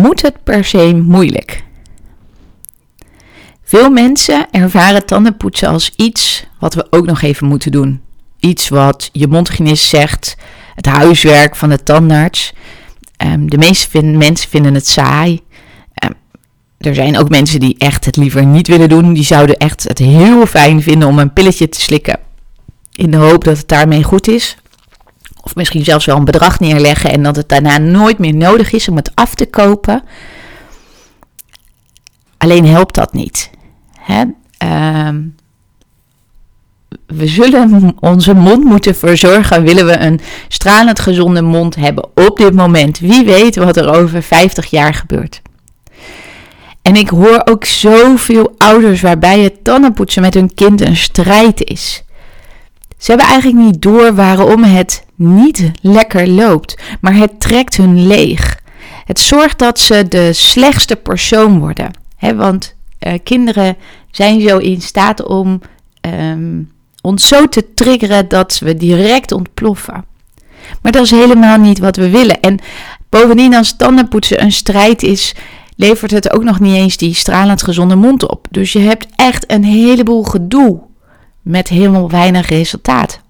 Moet het per se moeilijk? Veel mensen ervaren tandenpoetsen als iets wat we ook nog even moeten doen. Iets wat je mondhygiënist zegt, het huiswerk van de tandarts. Ehm, de meeste mensen vinden het saai. Ehm, er zijn ook mensen die echt het liever niet willen doen. Die zouden echt het heel fijn vinden om een pilletje te slikken. In de hoop dat het daarmee goed is. Of misschien zelfs wel een bedrag neerleggen en dat het daarna nooit meer nodig is om het af te kopen. Alleen helpt dat niet. Hè? Ehm, we zullen onze mond moeten verzorgen. Willen we een stralend gezonde mond hebben op dit moment? Wie weet wat er over 50 jaar gebeurt. En ik hoor ook zoveel ouders waarbij het tandenpoetsen met hun kind een strijd is. Ze hebben eigenlijk niet door waarom het niet lekker loopt, maar het trekt hun leeg. Het zorgt dat ze de slechtste persoon worden. want uh, kinderen zijn zo in staat om um, ons zo te triggeren dat we direct ontploffen. Maar dat is helemaal niet wat we willen. En bovendien, als tandenpoetsen een strijd is, levert het ook nog niet eens die stralend gezonde mond op. Dus je hebt echt een heleboel gedoe met helemaal weinig resultaat.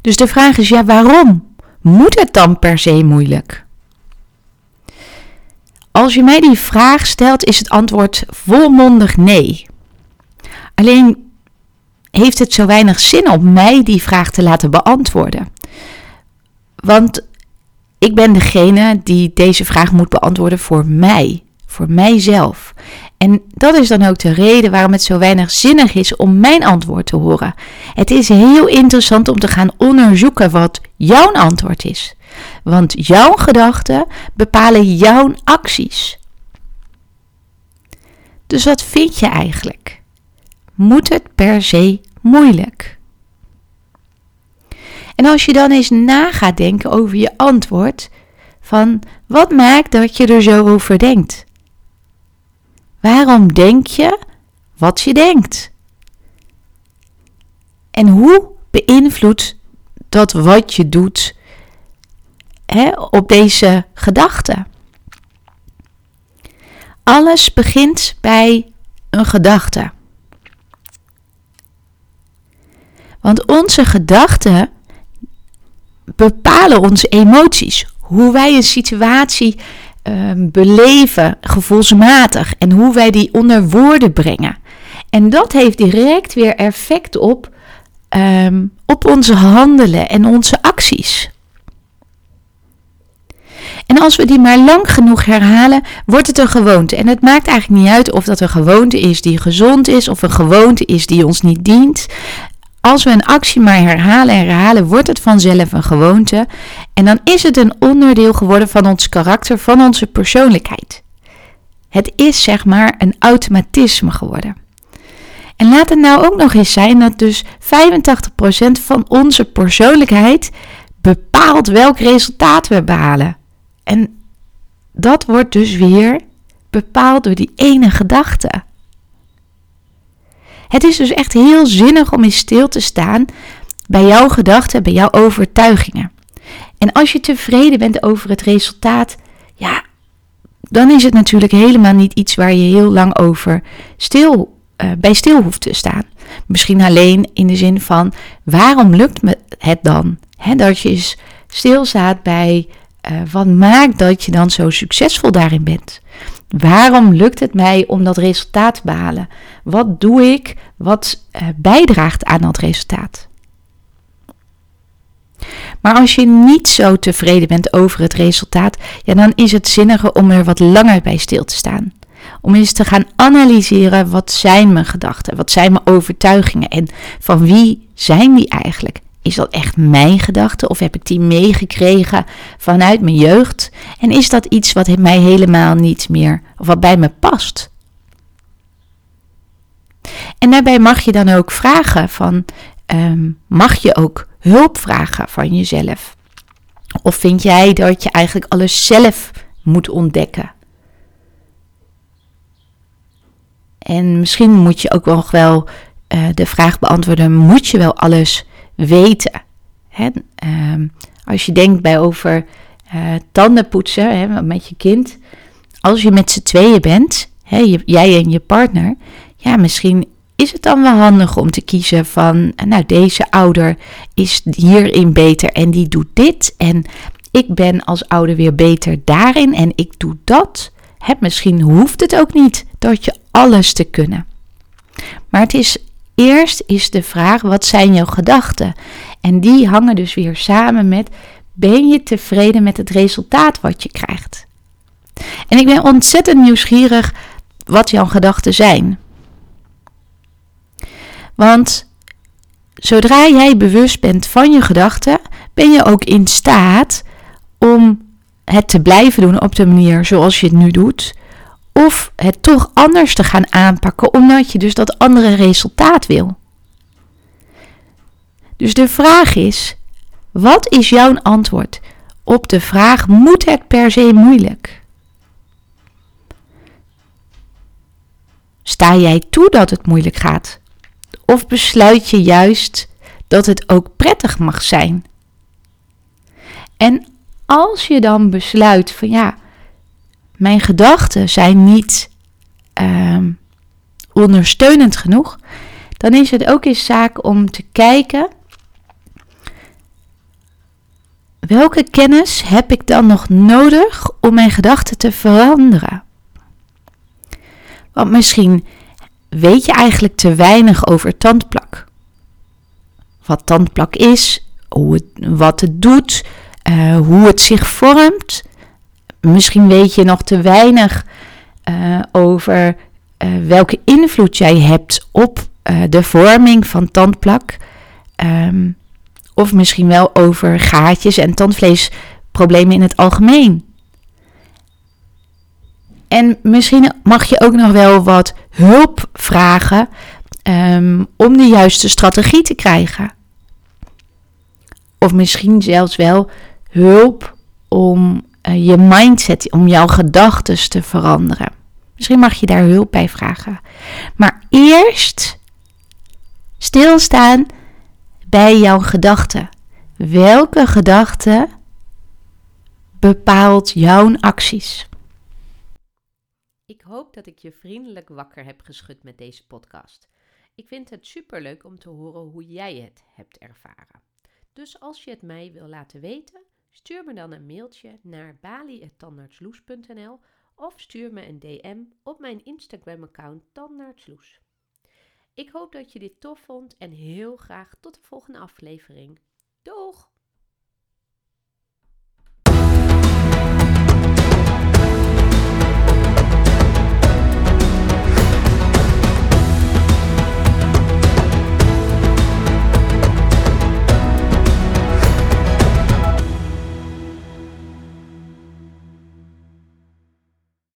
Dus de vraag is, ja, waarom? Moet het dan per se moeilijk? Als je mij die vraag stelt, is het antwoord volmondig nee. Alleen heeft het zo weinig zin om mij die vraag te laten beantwoorden. Want ik ben degene die deze vraag moet beantwoorden voor mij, voor mijzelf. En dat is dan ook de reden waarom het zo weinig zinnig is om mijn antwoord te horen. Het is heel interessant om te gaan onderzoeken wat jouw antwoord is. Want jouw gedachten bepalen jouw acties. Dus wat vind je eigenlijk? Moet het per se moeilijk? En als je dan eens na gaat denken over je antwoord, van wat maakt dat je er zo over denkt? Waarom denk je wat je denkt? En hoe beïnvloedt dat wat je doet hè, op deze gedachte? Alles begint bij een gedachte. Want onze gedachten bepalen onze emoties. Hoe wij een situatie Ehm, beleven, gevoelsmatig, en hoe wij die onder woorden brengen. En dat heeft direct weer effect op, um, op onze handelen en onze acties. En als we die maar lang genoeg herhalen, wordt het een gewoonte. En het maakt eigenlijk niet uit of dat een gewoonte is die gezond is of een gewoonte is die ons niet dient. Als we een actie maar herhalen en herhalen, wordt het vanzelf een gewoonte. En dan is het een onderdeel geworden van ons karakter, van onze persoonlijkheid. Het is zeg maar een automatisme geworden. En laat het nou ook nog eens zijn dat dus 85% van onze persoonlijkheid bepaalt welk resultaat we behalen. En dat wordt dus weer bepaald door die ene gedachte. Het is dus echt heel zinnig om in stil te staan bij jouw gedachten, bij jouw overtuigingen. En als je tevreden bent over het resultaat, ja, dan is het natuurlijk helemaal niet iets waar je heel lang over stil, uh, bij stil hoeft te staan. Misschien alleen in de zin van waarom lukt me het dan? dat je stilstaat bij uh, wat maakt dat je dan zo succesvol daarin bent. Waarom lukt het mij om dat resultaat te behalen? Wat doe ik wat uh, bijdraagt aan dat resultaat? Maar als je niet zo tevreden bent over het resultaat, ja, dan is het zinniger om er wat langer bij stil te staan. Om eens te gaan analyseren wat zijn mijn gedachten, wat zijn mijn overtuigingen en van wie zijn die eigenlijk? Is dat echt mijn gedachte of heb ik die meegekregen vanuit mijn jeugd? En is dat iets wat mij helemaal niet meer, of wat bij me past? En daarbij mag je dan ook vragen van, ehm, mag je ook hulp vragen van jezelf? Of vind jij dat je eigenlijk alles zelf moet ontdekken? En misschien moet je ook nog wel uh, de vraag beantwoorden: moet je wel alles weten? Hè? Uh, als je denkt bij over uh, tanden poetsen hè, met je kind, als je met z'n tweeën bent, hè, jij en je partner, ja, misschien is het dan wel handig om te kiezen van, nou, deze ouder is hierin beter en die doet dit. En ik ben als ouder weer beter daarin en ik doe dat. Hè, misschien hoeft het ook niet dat je alles te kunnen. Maar het is eerst is de vraag: wat zijn jouw gedachten? En die hangen dus weer samen met: ben je tevreden met het resultaat wat je krijgt? En ik ben ontzettend nieuwsgierig wat jouw gedachten zijn. Want zodra jij bewust bent van je gedachten, ben je ook in staat om het te blijven doen op de manier zoals je het nu doet. Of het toch anders te gaan aanpakken, omdat je dus dat andere resultaat wil. Dus de vraag is: wat is jouw antwoord op de vraag: moet het per se moeilijk? Sta jij toe dat het moeilijk gaat? Of besluit je juist dat het ook prettig mag zijn? En als je dan besluit van ja, mijn gedachten zijn niet uh, ondersteunend genoeg, dan is het ook eens zaak om te kijken welke kennis heb ik dan nog nodig om mijn gedachten te veranderen? Want misschien weet je eigenlijk te weinig over tandplak. Wat tandplak is, hoe het, wat het doet, uh, hoe het zich vormt. Misschien weet je nog te weinig uh, over uh, welke invloed jij hebt op de vorming van tandplak. Um, of misschien wel over gaatjes en tandvleesproblemen in het algemeen. En misschien mag je ook nog wel wat hulp vragen um, om de juiste strategie te krijgen. Of misschien zelfs wel hulp om uh, je mindset, om jouw gedachten te veranderen. Misschien mag je daar hulp bij vragen. Maar eerst stilstaan bij jouw gedachten. Welke gedachte bepaalt jouw acties? Ik hoop dat ik je vriendelijk wakker heb geschud met deze podcast. Ik vind het superleuk om te horen hoe jij het hebt ervaren. Dus als je het mij wil laten weten, stuur me dan een mailtje naar bali.tandartsloes.nl of stuur me een DM op mijn Instagram-account Tandartsloes. Ik hoop dat je dit tof vond en heel graag tot de volgende aflevering. Doeg!